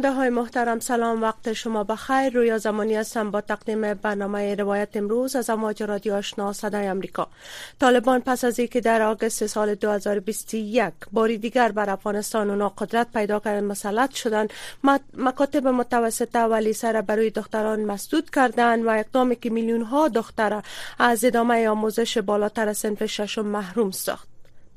شنونده های محترم سلام وقت شما بخیر. رویا زمانی هستم با تقدیم برنامه روایت امروز از امواج رادیو آشنا صدای امریکا طالبان پس از اینکه در آگست سال 2021 باری دیگر بر افغانستان و ناقدرت پیدا کردن مسلط شدند مکاتب متوسطه و لیسه برای دختران مسدود کردند و اقدامی که میلیون ها دختر از ادامه آموزش بالاتر از صنف ششم محروم ساخت.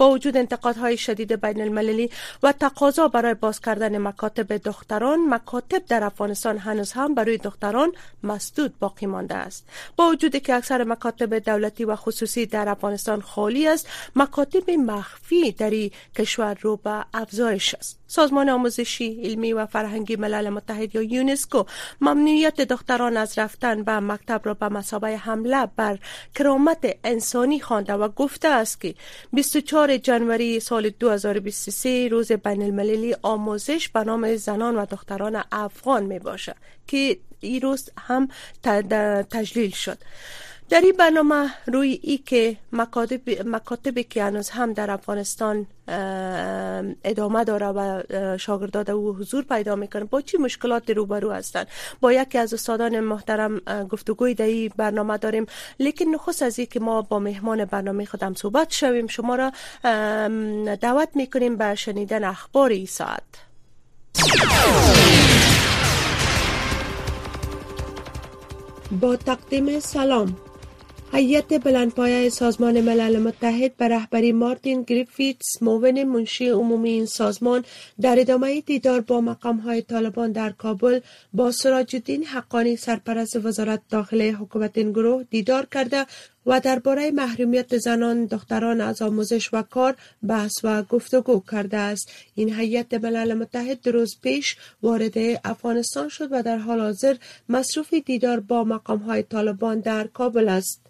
با وجود انتقادهای شدید بین المللی و تقاضا برای باز کردن مکاتب دختران مکاتب در افغانستان هنوز هم برای دختران مسدود باقی مانده است. با وجود که اکثر مکاتب دولتی و خصوصی در افغانستان خالی است مکاتب مخفی در کشور رو به افزایش است. سازمان آموزشی علمی و فرهنگی ملل متحد یا یونسکو ممنوعیت دختران از رفتن به مکتب را به مسابقه حمله بر کرامت انسانی خوانده و گفته است که 24 جنوری سال 2023 روز بین المللی آموزش به نام زنان و دختران افغان می باشد که این روز هم تجلیل شد. در این برنامه روی ای که مکاتب مکاتبی که هنوز هم در افغانستان ادامه داره و شاگرداد او حضور پیدا می‌کنه با چی مشکلات روبرو هستند با یکی از استادان محترم گفتگوی در این برنامه داریم. لیکن نخست از که ما با مهمان برنامه خودم صحبت شویم شما را دعوت می‌کنیم به شنیدن اخبار ای ساعت. با تقدیم سلام. هیئت بلندپایه سازمان ملل متحد به رهبری مارتین گریفیتس معاون منشی عمومی این سازمان در ادامه دیدار با مقام های طالبان در کابل با سراج الدین حقانی سرپرست وزارت داخله حکومت این گروه دیدار کرده و درباره محرومیت زنان دختران از آموزش و کار بحث و گفتگو کرده است. این هیئت ملل متحد روز پیش وارد افغانستان شد و در حال حاضر مصروف دیدار با مقام های طالبان در کابل است.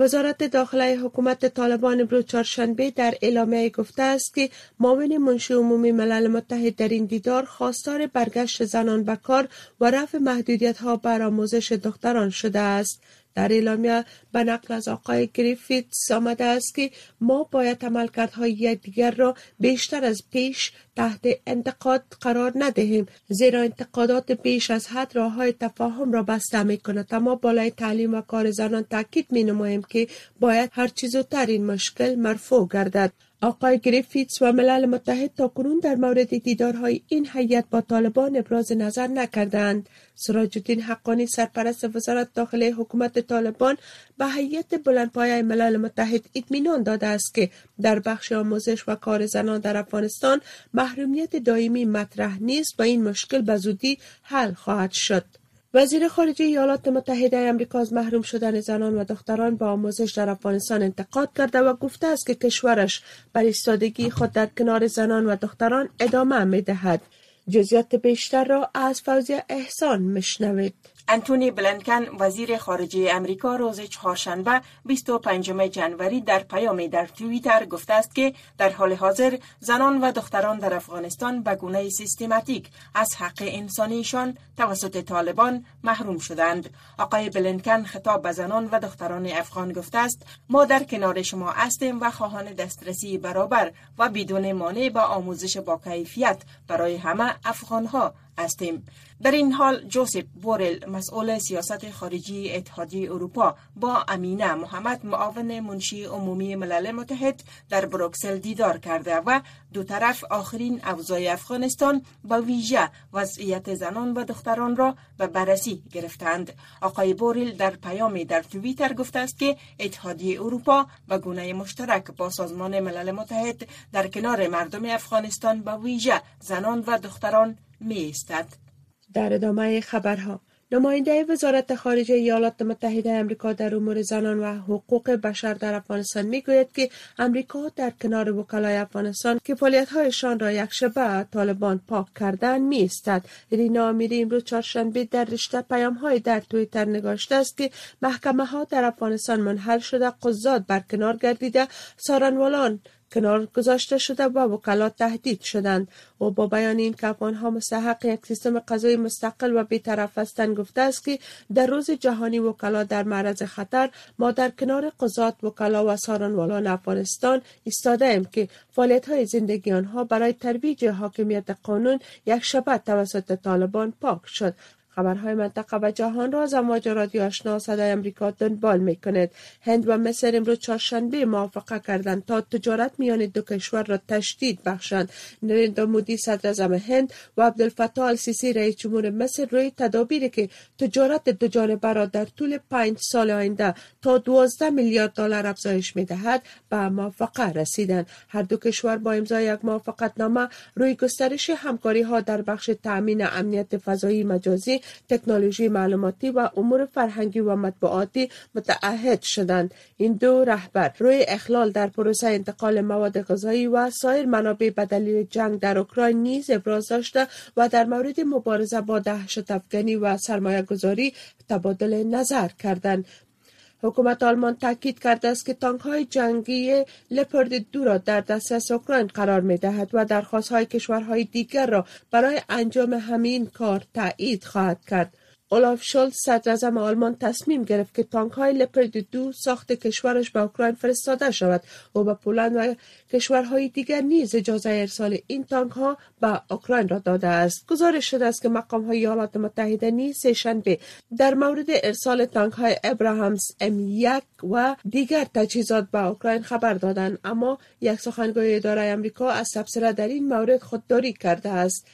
وزارت داخله حکومت طالبان امروز چهارشنبه در اعلامیه گفته است که معاون منشی عمومی ملل متحد در این دیدار خواستار برگشت زنان به کار و رفع محدودیت ها بر آموزش دختران شده است. در اعلامیه به نقل از آقای گریفیتس آمده است که ما باید عملکردهای دیگر را بیشتر از پیش تحت انتقاد قرار ندهیم زیرا انتقادات بیش از حد راه های تفاهم را بسته می کند اما بالای تعلیم و کار زنان تاکید می نماییم که باید هر چیز زودتر این مشکل مرفوع گردد. آقای گریفیتس و ملل متحد تا در مورد دیدارهای این هیئت با طالبان ابراز نظر نکردند. سراج الدین حقانی سرپرست وزارت داخله حکومت طالبان به هیئت بلندپایه ملل متحد اطمینان داده است که در بخش آموزش و کار زنان در افغانستان محرومیت دائمی مطرح نیست و این مشکل به زودی حل خواهد شد. وزیر خارجه ایالات متحده آمریکا از محروم شدن زنان و دختران با آموزش در افغانستان انتقاد کرده و گفته است که کشورش بر ایستادگی خود در کنار زنان و دختران ادامه می دهد. جزیات بیشتر را از فوزی احسان مشنوید. انتونی بلنکن وزیر خارجه امریکا روز چهارشنبه 25 جنوری در پیامی در توییتر گفته است که در حال حاضر زنان و دختران در افغانستان به گونه سیستماتیک از حق انسانیشان توسط طالبان محروم شدند. آقای بلنکن خطاب به زنان و دختران افغان گفته است ما در کنار شما هستیم و خواهان دسترسی برابر و بدون مانع به آموزش با کیفیت برای همه افغان ها هستیم. در این حال جوزف بورل مسئول سیاست خارجی اتحادیه اروپا با امینه محمد معاون منشی عمومی ملل متحد در بروکسل دیدار کرده و دو طرف آخرین اوضاع افغانستان با ویژه وضعیت زنان و دختران را به بررسی گرفتند. آقای بورل در پیامی در توییتر گفته است که اتحادیه اروپا و گونه مشترک با سازمان ملل متحد در کنار مردم افغانستان با ویژه زنان و دختران می در ادامه خبرها. نماینده وزارت خارجه ایالات متحده امریکا در امور زنان و حقوق بشر در افغانستان می‌گوید که امریکا در کنار وکلای افغانستان که فعالیت‌هایشان را یک شبه طالبان پاک کردن می استد رینا امیری امروز چهارشنبه در رشته پیام های در تویتر نگاشته است که محکمه ها در افغانستان منحل شده قضات برکنار گردیده. سارنوالان کنار گذاشته شده و وکلات تهدید شدند. و با بیان این که ها مستحق یک سیستم قضایی مستقل و بیطرف هستند گفته است که در روز جهانی وکلا در معرض خطر ما در کنار قضات وکلا و سارنوالان افغانستان ایستاده ایم که فعالیت های زندگی آنها برای ترویج حاکمیت قانون یک شبه توسط طالبان پاک شد. خبرهای منطقه و جهان را از امواج رادیو آشنا صدای امریکا دنبال می کند هند و مصر امروز چهارشنبه موافقه کردند تا تجارت میان دو کشور را تشدید بخشند. نریندرا مودی صدر هند و عبدالفتاح السیسی رئیس جمهور مصر روی تدابیری که تجارت دو جانبه را در طول پنج سال آینده تا 12 میلیارد دلار افزایش می دهد به موافقه رسیدند. هر دو کشور با امضای یک موافقت نامه روی گسترش همکاری ها در بخش تأمین امنیت فضایی مجازی تکنولوژی معلوماتی و امور فرهنگی و مطبوعاتی متعهد شدند. این دو رهبر روی اخلال در پروسه انتقال مواد غذایی و سایر منابع به دلیل جنگ در اوکراین نیز ابراز داشته و در مورد مبارزه با دهشت افغانی و سرمایه گذاری تبادل نظر کردند. حکومت آلمان تاکید کرده است که تانک های جنگی لپرد دو را در دسترس اوکراین قرار می دهد و درخواست های کشورهای دیگر را برای انجام همین کار تایید خواهد کرد. اولاف صدر آلمان تصمیم گرفت که تانک های لپرد دو ساخت کشورش به اوکراین فرستاده شود. و به پولند و کشورهای دیگر نیز اجازه ارسال این تانک ها به اوکراین را داده است. گزارش شده است که مقام های ایالات متحده نیز سهشنبه در مورد ارسال تانک های ابراهامز ام یک و دیگر تجهیزات به اوکراین خبر دادند. اما یک سخنگوی اداره امریکا از تبصره در این مورد خودداری کرده است.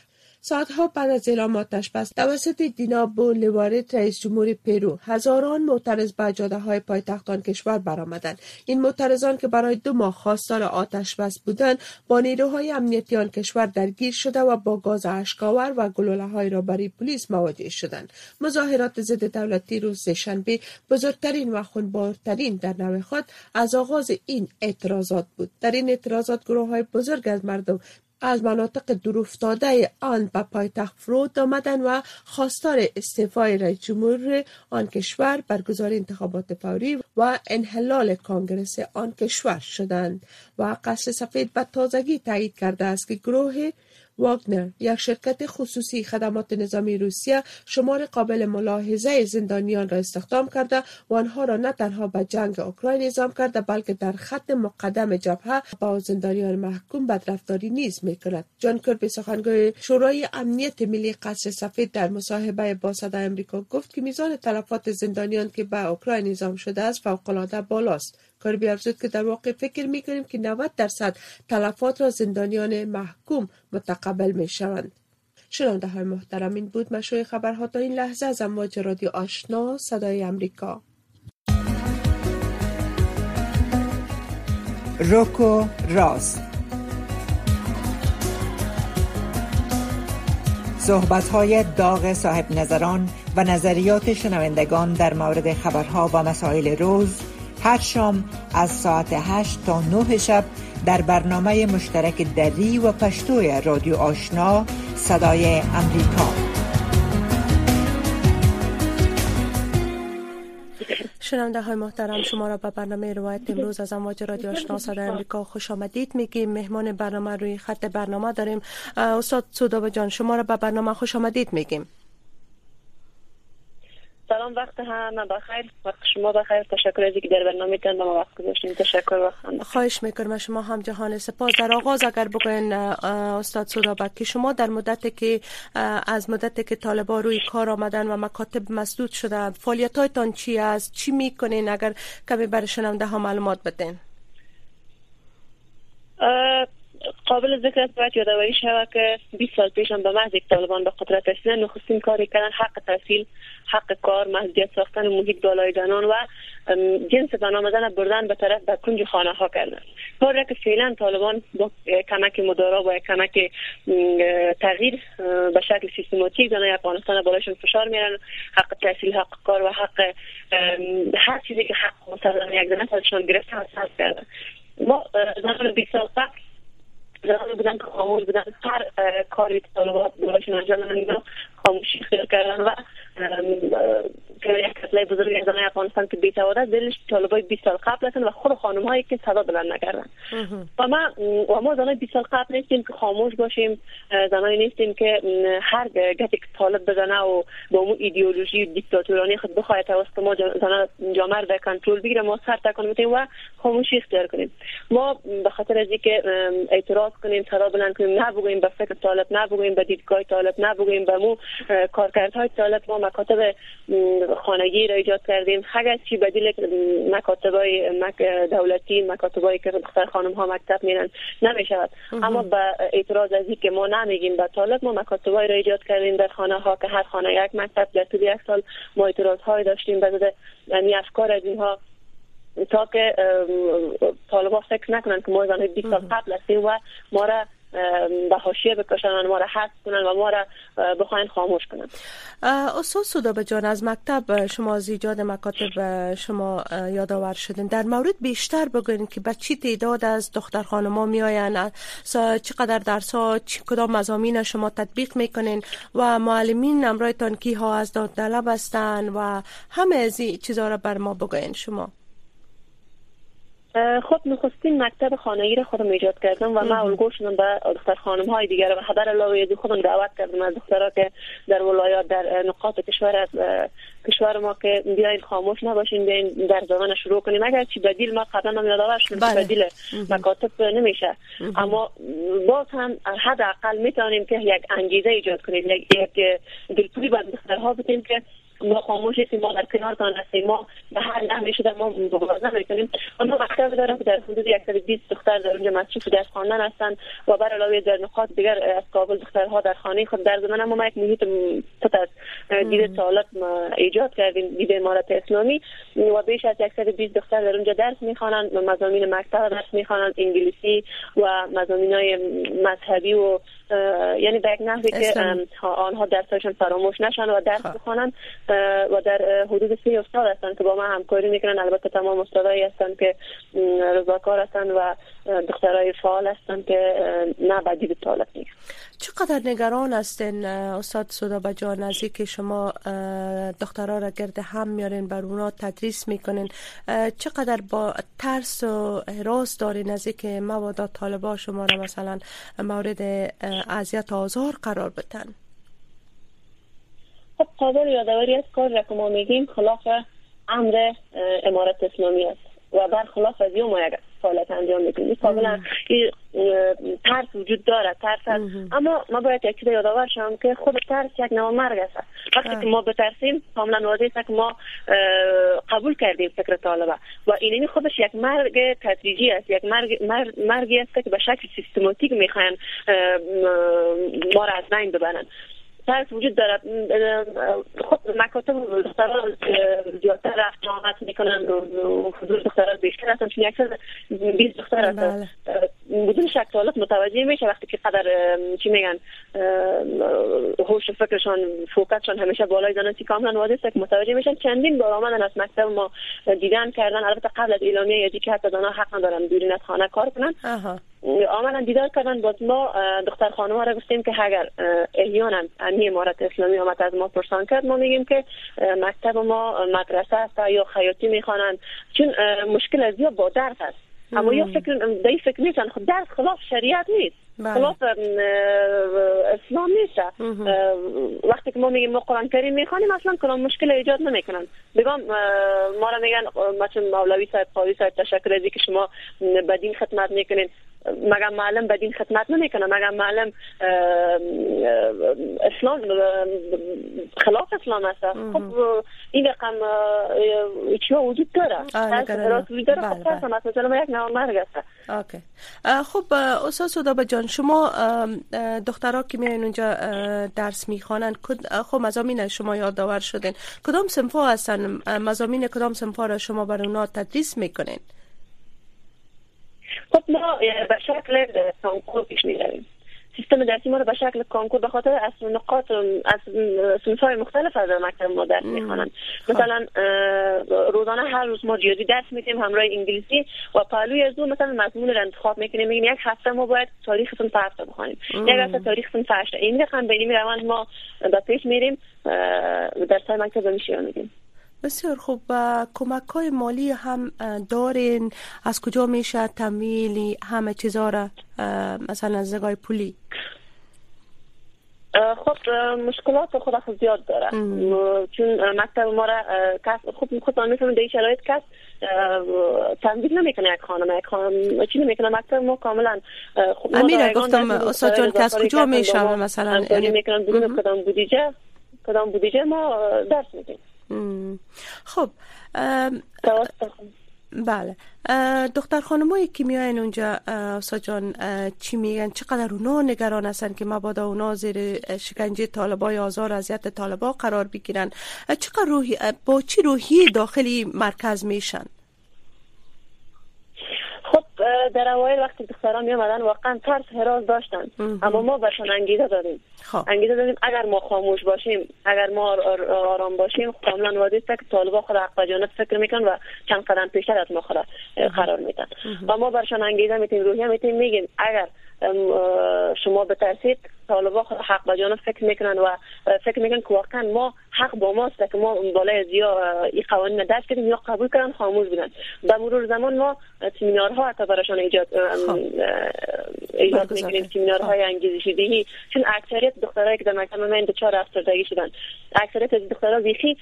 ساعتها بعد از اعلام آتش بس توسط دینا بولیوارد رئیس جمهور پیرو هزاران معترض به جاده های پایتختان کشور برآمدند. این معترضان که برای دو ماه خواستار آتش بس بودند با نیروهای امنیتی آن کشور درگیر شده و با گاز اشکاور و گلوله های را برای پلیس مواجه شدند. مظاهرات ضد دولتی روز شنبه بزرگترین و خونبارترین در نوع خود از آغاز این اعتراضات بود. در این اعتراضات گروه های بزرگ از مردم از مناطق دورافتاده آن به پایتخت فرود آمدند و خواستار استعفای رئیس جمهور آن کشور برگزاری انتخابات فوری و انحلال کانگرس آن کشور شدند و قصر سفید به تازگی تایید کرده است که گروه واگنر یک شرکت خصوصی خدمات نظامی روسیه شمار قابل ملاحظه زندانیان را استخدام کرده و آنها را نه تنها به جنگ اوکراین اعزام کرده بلکه در خط مقدم جبهه با زندانیان محکوم بدرفتاری نیز می کند جان کربی سخنگوی شورای امنیت ملی قصر سفید در مصاحبه با صدای امریکا گفت که میزان تلفات زندانیان که به اوکراین اعزام شده است فوقالعاده بالاست. کاربی افزود که در واقع فکر می کنیم که 90 درصد تلفات را زندانیان محکوم متقبل می شوند. شنونده های محترم این بود مشروع خبرها تا این لحظه از امواج رادیو آشنا صدای امریکا روکو راست صحبت های داغ صاحب نظران و نظریات شنوندگان در مورد خبرها و مسائل روز هر شام از ساعت 8 تا 9 شب در برنامه مشترک دری و پشتوی رادیو آشنا صدای امریکا. شنونده های محترم شما را به برنامه روایت امروز از امواج رادیو آشنا صدای امریکا خوش آمدید میگیم. مهمان برنامه روی خط برنامه داریم. استاد سودابه جان شما را به برنامه خوش آمدید میگیم. سلام وقت همه بخیر. وقت شما بخیر. تشکر از که در برنامه تن ما وقت گذاشتین. تشکر وقت خواهش می‌کنم. شما هم جهان سپاس. در آغاز اگر بگوین استاد سودابک که شما در مدت که از مدت که طالبا روی کار آمدن و مکاتب مسدود شدن فعالیت هایتان چی است؟ چی می‌کنین؟ اگر کمی برای شنونده ها معلومات بدین. قابل ذکر است باید یادآوری شود که 20 سال پیش هم به محض طالبان به قدرت رسیدن نخستین کاری کردن حق تحصیل حق کار مزدیت ساختن محیط بالای زنان و جنس زنان آمدن بردن به طرف به کنج خانه ها کردن. کاری که فعلا طالبان با کمک مدارا و کمک تغییر به شکل سیستماتیک زنان افغانستان بالاشون فشار میرن حق تحصیل حق کار و حق هر چیزی که حق یک زنان ازشان گرفته و کردن. ما زنان 20 سال قبل زنان بودن که خاموش بودن. هر کاری که طالبات برایشون انجام دادن خاموشی خیر کردن و که یک کتله بزرگ از افغانستان که بیسواد است دلش طالبای 20 سال قبل هستن و خود خانم هایی که صدا بلند نکردن. و ما و ما زنای 20 سال قبل نیستیم که خاموش باشیم زنایی نیستیم که هر گتی که طالب بزنه و با اون ایدئولوژی دیکتاتورانی خود بخواه توسط ما زنان جامعه در کنترل بگیره ما سر تکان میتیم و خاموشی اختیار کنیم. ما به خاطر از اینکه اعتراض کنیم صدا بلند کنیم نبگوییم به فکر طالب نبگوییم به دیدگاه طالب نبگوییم به مو کارکردهای طالب ما مکاتب خانگی را ایجاد کردیم. اگر چی بدیل مکاتب های دولتی مکاتب های که دختر خانم ها مکتب میرن نمی‌شود. اما به اعتراض از که ما نمیگیم به طالب ما مکاتب های را ایجاد کردیم در خانه ها که هر خانه یک مکتب در طول یک سال ما اعتراض های داشتیم به یعنی افکار از اینها. تا که طالبا فکر نکنن که ما زنهای 20 سال قبل هستیم و ما را به حاشیه بکشن ما را حذف کنن و ما را بخواین خاموش کنن. استاد سودابه جان از مکتب شما از ایجاد مکاتب شما یادآور شدین. در مورد بیشتر بگوین که به چی تعداد از دختر خانما میآین چقدر درس ها کدام مزامین شما تطبیق می‌کنین و معلمین امرایتان کی ها از دادطلب هستن و همه از این چیزها را بر ما بگوین شما. خب نخستین مکتب خانگی را خودم ایجاد کردم و من الگو شدم به دختر خانم های دیگر و خبر علاوه خودم دعوت کردم از دخترها که در ولایات در نقاط کشور از کشور ما که بیاین خاموش نباشین بیاین در زمان شروع کنیم. اگر چی بدیل ما قبلا هم یادآور شدیم بله. بدیل مکاتب نمیشه. اما باز هم حداقل می‌تونیم که یک انگیزه ایجاد کنیم یک دلپوری به دخترها بدیم که ما خاموش هستیم ما در کنارتان هستیم ما به هر نحوی شده ما مبارزه می‌کنیم اما مکتب دارم که در حدود 120 دختر در اونجا مصروف درس خواندن هستند و بر علاوه در نقاط دیگر از کابل دخترها در خانه خود در زمان ما یک محیط پت از دید سوالات ایجاد کردیم دید امارت اسلامی. و بیش از 120 دختر در اونجا درس می‌خوانند مضامین مکتب درس می‌خوانند انگلیسی و مضامین های مذهبی و یعنی به یک نحوی که آنها درسشان فراموش نشن و درس خب. بخوانند. و در حدود سی استاد هستن که با ما همکاری می‌کنن. البته تمام استادایی هستن که رضاکار هستن و دخترای فعال هستن که نه بدی به طالب چقدر نگران هستین استاد سودا جان از که شما دخترها را گرد هم میارین بر اونا تدریس می‌کنین؟ چقدر با ترس و حراس دارین از که مبادا طالبا؟ شما را مثلا مورد اذیت آزار قرار بتن خب قابل یادآوری از کار را که ما میگیم خلاف امر امارت اسلامی است و برخلاف از ما یک فعالیت انجام می‌کنیم کاملا ترس وجود داره ترس هست اما ما باید یک چیز یادآور شم که خود ترس یک نوع مرگ است. وقتی که ما بترسیم کاملا واضح است که ما قبول کردیم فکر طالبه و این خودش یک مرگ تدریجی است یک مرگ مرگی است که به شکل سیستماتیک می‌خواین ما را از بین ببرن. ترس وجود دارد. خب مکاتب دختران زیادتر رفت آمد می‌کنن و حضور دختران بیشتر هستن چون یکسر 20 دختر هستن بله. بدون شک طالب متوجه میشه وقتی که قدر چی میگن هوش فکرشان فوکسشان همیشه بالای چی کاملا واضح که متوجه میشن چندین بار آمدن از مکتب ما دیدن کردن. البته قبل از اعلامیه یادی که حتی حق ندارن بیرون از خانه کار کنن. آمدن دیدار کردن. باز ما دختر خانم را گفتیم که اگر احیانا امی امارت اسلامی آمد از ما پرسان کرد ما میگیم که مکتب ما مدرسه است یا خیاطی می‌خوانند چون مشکل از یا با درس است اما یا فکر دی فکر نیستن خود درس خلاف شریعت نیست بله. خلاف اسلام نیست وقتی که ما میگیم ما قرآن کریم می‌خوانیم اصلا کلام مشکل ایجاد نمی‌کنن بگم ما را میگن مثلا مولوی صاحب قاضی صاحب تشکر ازی که شما بدین خدمت می‌کنین مگه معلم به دین خدمت نمی‌کنه مگه معلم اسلام خلاف اسلام است خب این رقم چی وجود داره راست وجود داره خب بله مثلا یک نوع مرگ است خب استاد سودا جان شما دخترها که میاین اونجا درس می‌خوانن خب مضامین شما یادآور شدین. کدام صنفا هستن؟ مضامین کدام صنفا را شما بر اونا تدریس می‌کنین؟ خب ما به شکل کانکور پیش می‌رویم. سیستم درسی ما رو به شکل کانکور به خاطر از نقاط از صنف های مختلف از مکتب ما درس می‌خوانند خب. مثلا روزانه هر روز ما ریاضی درس میدیم همراه انگلیسی و پهلوی از اون مثلا مضمون رو انتخاب می‌کنیم میگیم یک هفته ما باید تاریخ صنف هفته بخوانیم یک هفته تاریخ صنف هشته این رقم به این روند ما به پیش میریم درس های مکتب میشه میدیم بسیار خوب کمک های مالی هم دارین. از کجا میشه تمویلی همه چیزا را مثلا از زگای پولی؟ خب مشکلات خود خود زیاد داره. چون مکتب ما را کس خوب خودتان می‌فهمید در شرایط کس تنظیم نمی‌کنه یک خانم. یک خانم چی نمی‌کنه؟ مکتب ما کاملا خب امیره گفتم استاد جان کس کجا میشه مثلا؟ می‌کنن بدون کدام بودیجه کدام بودیجه ما درس میدیم. خب بله. دختر خانمایی که میاین اونجا جان چی میگن؟ چقدر اونا نگران هستن که مبادا اونا زیر شکنجه طالبای آزار اذیت طالبا قرار بگیرن؟ چقدر روحی با چی روحی داخلی مرکز میشن؟ در اوایل وقتی دختران می آمدن واقعا ترس حراز داشتن. اما ما برشان انگیزه دادیم. خب. انگیزه دادیم اگر ما خاموش باشیم اگر ما آرام باشیم کاملا واضح است که طالبا خود حق جانب فکر میکن و چند قدم پیشتر از ما خود قرار میدن. و ما برشان انگیزه میتیم روحیه میتیم میگیم اگر شما بترسید طالبا حق به جانب فکر می‌کنن و فکر می‌کنن که واقعا ما حق با ماست که ما بالای از یا این قوانین دست کردیم یا قبول کردن خاموش بودن. به مرور زمان ما سمینارها حتی براشان ایجاد خب. ایجاد می‌کنیم. سمینارهای خب. انگیزشی دهی چون اکثریت دخترایی که در مکتب من دچار افسردگی شدن. اکثریت از دخترها بیخی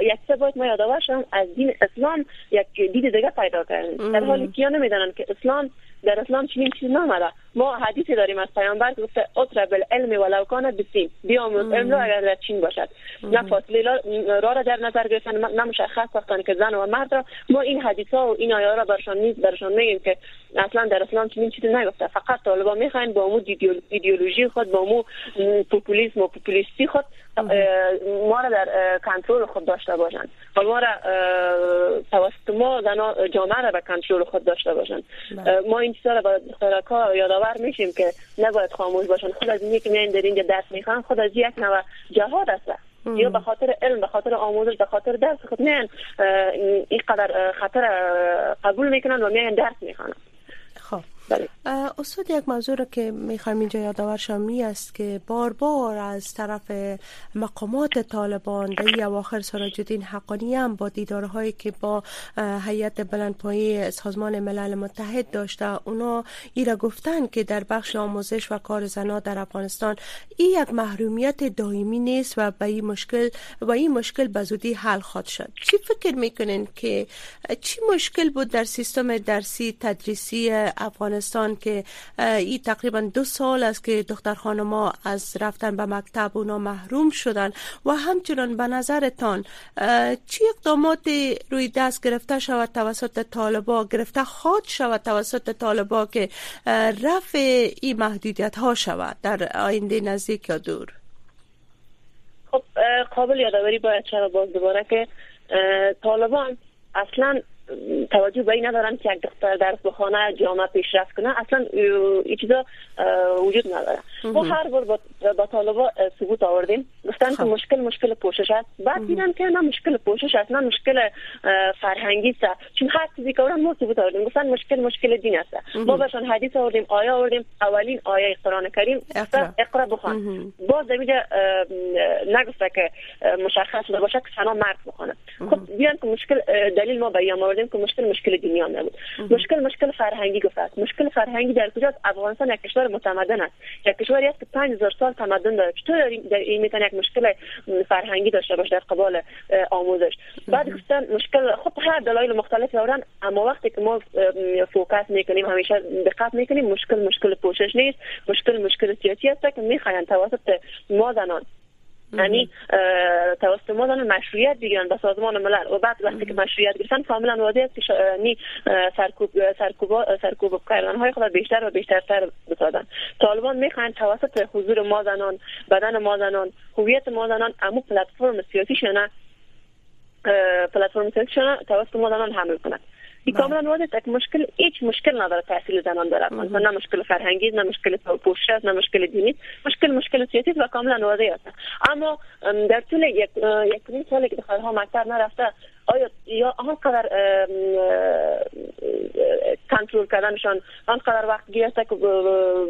یک سه باید ما یادآور از دین اسلام یک دید دیگه پیدا کردن. در حالی که نمی‌دانن که اسلام در اسلام چنین چیز نامده. ما حدیثی داریم از پیامبر که گفته اطرب العلم ولو کان بسین بیاموز علم را اگر در چین باشد. نه فاصله را را در نظر گرفتن نه مشخص ساختن که زن و مرد را. ما این حدیث ها و این آیه را برشان نیز برشان میگیم که اصلا در اسلام چنین چیزی نگفته. فقط طالبا می‌خواین با مو ایدئولوژی خود با مو پوپولیسم و پوپولیستی خود ما را در کنترل خود داشته باشند. و ما را توسط ما زنا جامعه را به کنترل خود داشته باشند. بله. ما این چیزا به دخترکا یادآور میشیم که نباید خاموش باشن. خود از اینکه میان در اینجا درس می‌خوان خود از یک نوع جهاد است. یا به خاطر علم به خاطر آموزش به خاطر درس. خود میان این قدر خطر قبول می‌کنن و میان درس می‌خوانن. بله. استاد یک موضوع رو که می‌خوایم اینجا یادآور شامی است که بار بار از طرف مقامات طالبان در اواخر سراج حقانی هم با دیدارهایی که با هیئت بلندپایه سازمان ملل متحد داشته اونا ای را گفتن که در بخش آموزش و کار زنا در افغانستان این یک محرومیت دائمی نیست و به این مشکل و این مشکل به زودی حل خواهد شد چی فکر می‌کنین که چی مشکل بود در سیستم درسی تدریسی افغانستان افغانستان که این تقریبا دو سال است که دختر خانما از رفتن به مکتب اونا محروم شدن و همچنان به نظرتان چی اقدامات روی دست گرفته شود توسط طالبا؟ گرفته خواهد شود توسط طالبا که رفع این محدودیت ها شود؟ در آینده نزدیک یا دور؟ خب قابل یادآوری باید باز دوباره که طالبان اصلا توجه به این ندارن که یک دختر درس بخانه جامعه پیشرفت کنه. اصلا این چیزا وجود نداره. ما هر بار با, با طالبا ثبوت آوردیم. گفتن که خب. مشکل مشکل پوشش است. بعد دیدن که نه مشکل پوشش است نه مشکل فرهنگی است. چون هر چیزی که ما ثبوت آوردیم. گفتن مشکل مشکل دین است. ما بهشان حدیث آوردیم آیه آوردیم. اولین آیه قرآن کریم اقرا. بخوان. باز دیگه نگفته که مشخص باشه که سنا مرد بخونه. خب بیان که مشکل دلیل ما بیان آوردیم که مشکل مشکل دینی هم نبود. مشکل مشکل فرهنگی گفت مشکل فرهنگی در کجاست؟ افغانستان یک کشور متمدن است. یک کشوری است که 5000 سال تمدن داره. چطور این می‌تونه یک مشکل فرهنگی داشته باشه در قبال آموزش؟ بعد گفتن مشکل خب هر دلایل مختلفی دارن اما وقتی که ما فوکس می‌کنیم همیشه دقت می‌کنیم مشکل مشکل پوشش نیست. مشکل مشکل سیاسی است که می‌خواین توسط ما زنان یعنی توسط ما دانه مشروعیت بگیرن به سازمان ملل. و بعد وقتی که مشروعیت گرفتن کاملا واضح است که یعنی سرکوب سرکوب سرکوب کردن های خود بیشتر و بیشترتر بسازن. طالبان می‌خواین توسط حضور ما زنان بدن ما زنان هویت ما زنان امو پلتفرم سیاسی شنه پلتفرم سیاسی شنه توسط ما زنان حمل کنند این بله. کاملا واضحه که مشکل هیچ مشکل نداره تحصیل زنان داره مثلا نه مشکل فرهنگی نه مشکل پوشش نه مشکل دینی مشکل مشکل سیاسی و کاملا واضح است اما در طول یک یک سالی که دخترها مکتب نرفته آیا یا آنقدر کنترل کردنشان آنقدر وقت گرفته که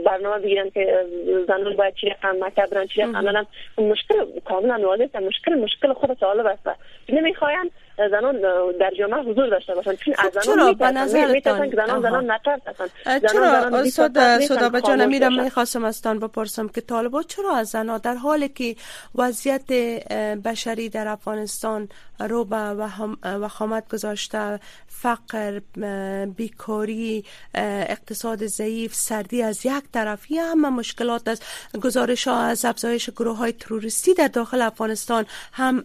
برنامه بگیرن که زنان باید چی رقم مکتب برن چی رقم مشکل کاملا واضح مشکل مشکل خود طالب است. نمی‌خواین زنان در جامعه حضور داشته باشن. چون از خب زنان چرا؟ به نظرتان. زنان زنان نترسن چرا؟ استاد سودا جان میرم می‌خواستم ازتان بپرسم که طالبان چرا از زنان در حالی که وضعیت بشری در افغانستان رو به وخامت گذاشته فقر بیکاری اقتصاد ضعیف سردی از یک طرفی همه مشکلات از گزارش ها از افزایش گروه های تروریستی در داخل افغانستان هم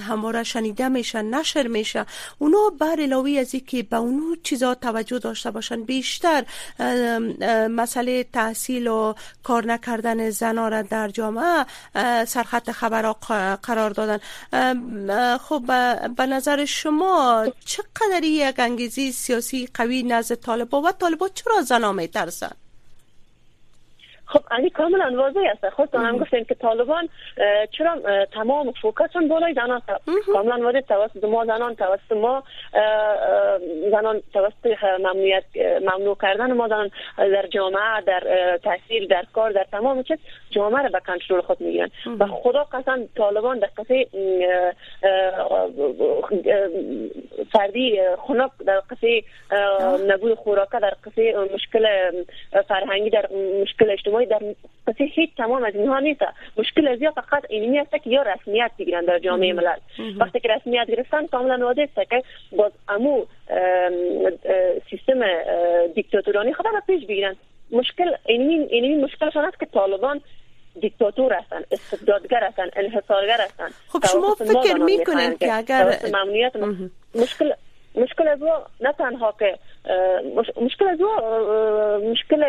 همواره شنیده میشن نشر میشه. اونا بر علاوه از اینکه به اونو چیزا توجه داشته باشن بیشتر مسئله تحصیل و کار نکردن زنا را در جامعه سرخط خبر قرار دادن. خب به نظر شما چقدر یک انگیزی سیاسی قوی نزد طالبا و طالبا چرا زنا میترسن خب این کاملا واضح است. خود هم گفتیم که طالبان چرا تمام فوکسشون بالای زنان کاملا واضح توسط ما زنان توسط ما زنان توسط ممنوعیت ممنوع کردن ما زنان در جامعه در تحصیل در کار در تمام چیز جامعه را به کنترل خود می‌گیرن. و خدا قسم طالبان در قصه فردی خنک در قصه نبود خوراکه در قصه مشکل فرهنگی در مشکل اجتماعی در قصه هیچ تمام از اینها نیست. مشکل از یا فقط اینمی است که یا رسمیت بگیرن در جامعه ملل. وقتی که رسمیت گرفتن کاملا واضح است که باز امو سیستم دیکتاتورانی خود را پیش بگیرن. مشکل اینمی اینمی مشکلشان است که طالبان دیکتاتور هستن استبدادگر هستن انحصارگر هستن. خب شما فکر می‌کنین که اگر مشکل مشکل از نه تنها که مشکل از مشکل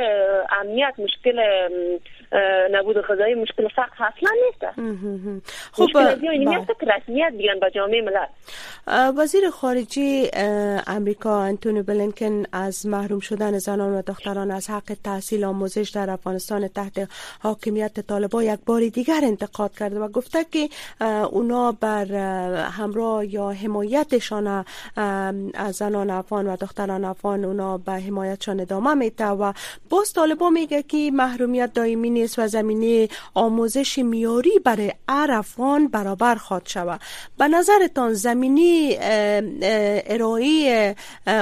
امنیت مشکل نبود غذایی مشکل فقر اصلا نیست. خب مشکل رسمیت بیان به جامعه ملل. وزیر خارجه امریکا انتونی بلینکن از محروم شدن زنان و دختران از حق تحصیل آموزش در افغانستان تحت حاکمیت طالبان یک بار دیگر انتقاد کرده و گفته که اونا بر همراه یا حمایتشان از زنان افغان و دختران افغان اونا به حمایتشان ادامه میته و باز طالبان میگه که محرومیت دائمی نیست و زمینه آموزش میاری برای هر افغان برابر خواد شود. به نظرتان زمینی ارائه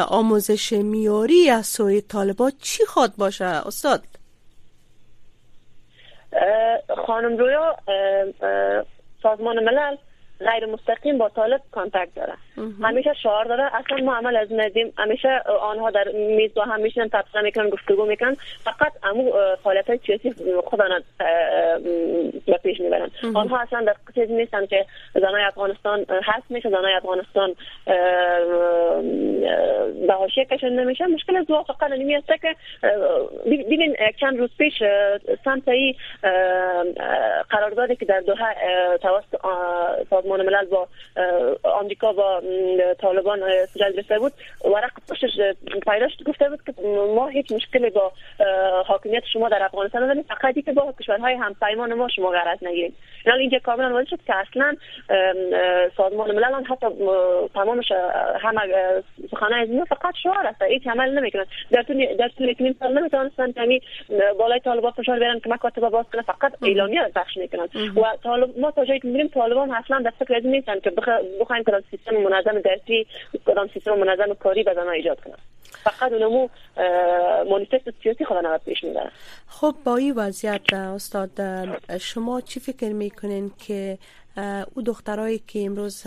آموزش میاری از سوی طالبان چی خواد باشه؟ استاد. خانم رویا سازمان ملل غیر مستقیم با طالب کانتکت داره. همیشه شعار داره. اصلا ما عمل از ندیم. همیشه آنها در میز با هم میشنن تبصره می‌کنن گفتگو می‌کنن. فقط امو فعالیت های سیاسی خودان به پیش می‌برن. آنها اصلا در چیزی نیستن که زنای افغانستان هست میشه زنای افغانستان به حاشیه کشنده نمیشه. مشکل از فقط نمی است که ببین چند روز پیش سمتایی قراردادی که در دوحه توسط سازمان ملل با آمریکا با طالبان گرفته بود. ورق پشتش پیدا شد گفته بود که ما هیچ مشکلی با حاکمیت شما در افغانستان نداریم. فقط که با کشورهای همپیمان ما شما غرض نگیریم. اینا اینجا کاملا واضح شد که اصلا سازمان ملل حتی تمامش همه سخنه از فقط شعار است. هیچ عمل نمی‌کنن در طول در طول یک سال نمی‌تونستن یعنی بالای طالبان فشار بیارن که مکاتب باز کنه فقط اعلامیه پخش می‌کنن. و طالب ما تا جایی که میریم طالبان اصلا در فکر نیستن که بخوایم کدام سیستم منظم درسی کدام سیستم منظم کاری به ایجاد کنن فقط اونمو مانیفست سیاسی خود پیش می‌برن خب با این وضعیت استاد شما چی فکر می‌کنین که او دخترایی که امروز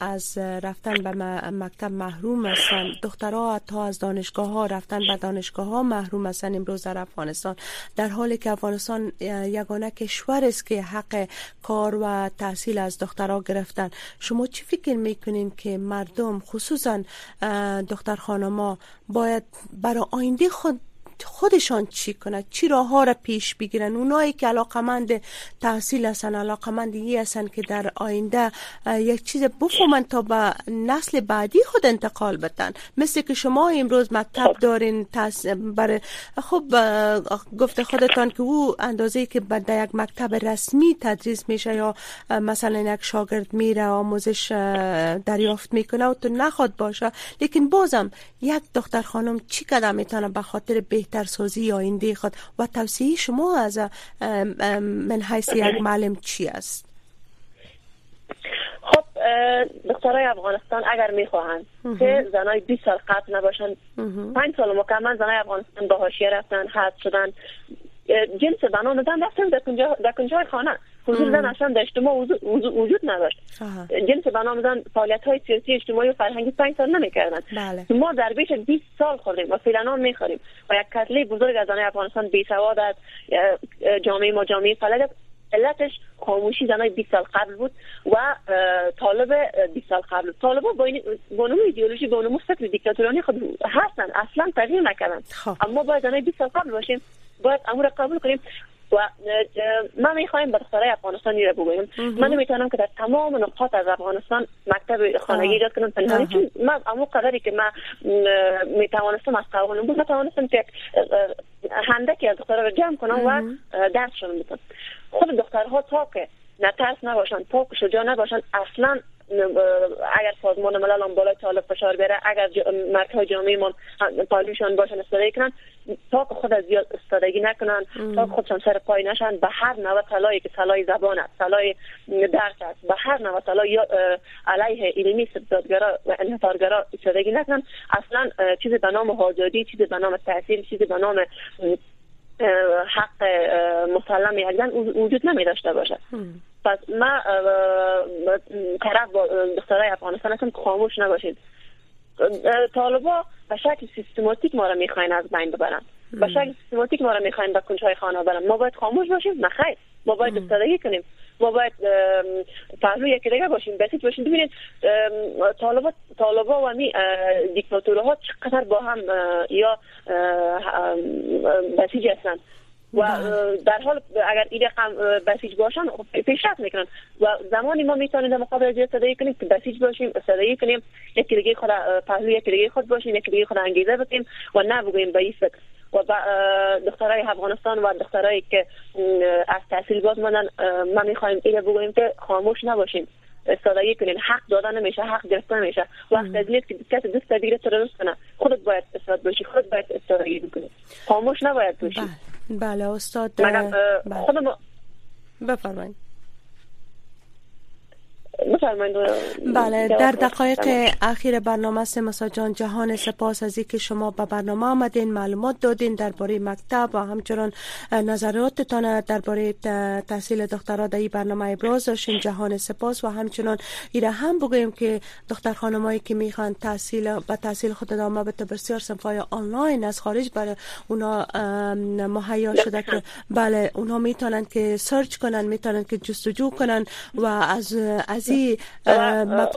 از رفتن به مکتب محروم هستند دخترها تا از دانشگاه ها رفتن به دانشگاه ها محروم هستند امروز در افغانستان. در حالی که افغانستان یگانه کشور است که حق کار و تحصیل از دخترها گرفتن. شما چی فکر می‌کنین که مردم خصوصا دختر خانما باید برای آینده خود خودشان چی کنند؟ چی راه ها را پیش بگیرن اونایی که علاقمند تحصیل هستن علاقمند یی هستن که در آینده یک چیز بفهمن تا به نسل بعدی خود انتقال بدن. مثل که شما امروز مکتب خب. دارین برای خب گفته خودتان که او اندازه که در یک مکتب رسمی تدریس میشه یا مثلا یک شاگرد میره آموزش دریافت می‌کنه و تو نخواد باشه. لیکن بازم یک دختر خانم چی قدم می‌تونه به خاطر بهتر سازی آینده خود و توصیه شما از من حیث یک معلم چی است؟ خب دخترای افغانستان اگر می‌خواهند که زنای 20 سال قبل نباشن 5 سال مکمل زنای افغانستان به حاشیه رفتن حد شدن جنس بنا ندن رفتن در کنجای خانه. حضور زن اصلا در اجتماع وجود نداشت. جنس بنا زن فعالیت های سیاسی اجتماعی و فرهنگی پنج سال نمی‌کردن بله. ما در بیش 20 سال خوردیم و فعلا می‌خوریم. و یک کتله بزرگ از زنای افغانستان بی سواد است جامعه ما جامعه فلج علتش خاموشی زنای 20 سال قبل بود و طالب 20 سال قبل. طالبا با نوع ایدئولوژی با نوع فکر دیکتاتورانی خود هستن اصلا تغییر نکردن. خب. اما باید زنای 20 سال قبل باشیم. باید امور قبول کنیم. و من می‌خوایم به دخترای افغانستانی را بگویم من نمی‌تونم که در تمام نقاط از افغانستان مکتب خانگی ایجاد کنم پنهانی چون من امو قدری که من می‌توانستم از قوانین بود نتوانستم که هندکی از دخترها را جمع کنم و درسشون بدم خود دخترها تا که نترس نباشن تا که شجاع نباشن اصلا اگر سازمان ملل هم بالای طالب فشار بره اگر مرکز جامعه ما پالوشان باشن استفاده کنن تا خود از زیاد استادگی نکنن تا خودشان سر پای نشن به هر نوع طلایی که طلای زبان است طلای درس است به هر نوع طلای علیه علمی استبدادگرا و انحصارگرا استفاده نکنن. اصلا چیزی به نام آزادی چیزی به نام تحصیل چیزی به نام حق مسلم یک وجود نمی داشته باشه. پس ما طرف با دخترای افغانستان هستم خاموش نباشید. طالبا به شکل سیستماتیک ما را می‌خواین از بین ببرن. به شکل سیستماتیک ما را می‌خواین به کنچهای خانه برن ما باید خاموش باشیم؟ نه خیر. ما باید استادگی کنیم. ما باید پهلو یکی دیگه باشیم بسیج باشیم. ببینید طالبا طالبا و می دیکتاتورها چقدر با هم یا بسیج هستند و بله. در حال اگر این رقم بسیج باشن خب پیشرفت می‌کنن. و زمانی ما می‌تونیم در مقابل از صدایی کنیم که بسیج باشیم صدایی کنیم یکی دیگه خود پهلو یکی دیگه خود باشیم یکی دیگه خود انگیزه بکنیم و به این فکر و دخترای افغانستان و دخترایی که از تحصیل باز مانن ما می‌خوایم اینو بگوییم که خاموش نباشیم. استادگی کنین حق دادن نمیشه حق گرفتن نمیشه وقت از نیست که کسی دوست دیگه تو کنه. خودت باید استاد باشی خودت باید استادگی بکنی. خاموش نباید باشی. بله, استاد بله. خودم بفرمایید بله در دقایق اخیر برنامه سمسا جان جهان سپاس از که شما به برنامه آمدین معلومات دادین درباره مکتب و همچنان نظراتتان درباره تحصیل دخترها در این برنامه ابراز داشتین. جهان سپاس و همچنان ایره هم بگویم که دختر خانمایی که می‌خوان تحصیل به تحصیل خود ادامه بده بسیار صنفای آنلاین از خارج برای اونا مهیا شده که بله اونا می‌تونن که سرچ کنن می‌تونن که جستجو کنن و از از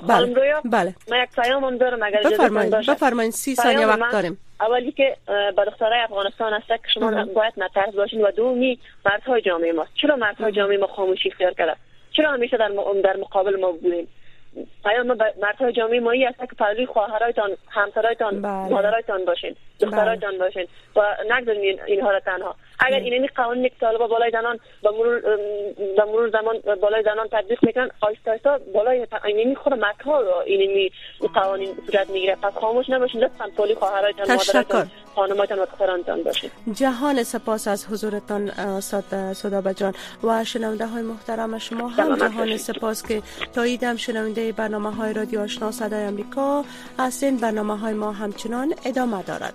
بله بله. من یک پیام دارم اگر بفرمایید بفرمایید سی ثانیه وقت داریم. اولی که به دخترای افغانستان است که شما باید نترس باشین و دومی مردهای جامعه ما. چرا مردهای جامعه ما خاموشی اختیار کرده؟ چرا همیشه در در مقابل ما بودیم آیا ما مردهای جامعه مایی است که پهلوی خواهرایتان همسرایتان بله. مادرایتان باشین دخترایتان بله. باشین و نگذارین اینها را تنها. اگر اینمی قوانین که طالبا بالای زنان به مرور به مرور زمان بالای زنان تطبیق می‌کنن آیستا آیستا بالای اینمی خود مکا رو اینمی قوانین صورت می‌گیره. پس خاموش نباشین لطفا پولی خواهرایتان مادرتان خانمایتان و دخترانتان باشین. جهان سپاس از حضورتان استاد صدا جان. و شنونده های محترم شما هم جهان سپاس که تاییدم شنونده برنامه های رادیو آشنا صدای امریکا هستین. برنامه های ما همچنان ادامه دارد.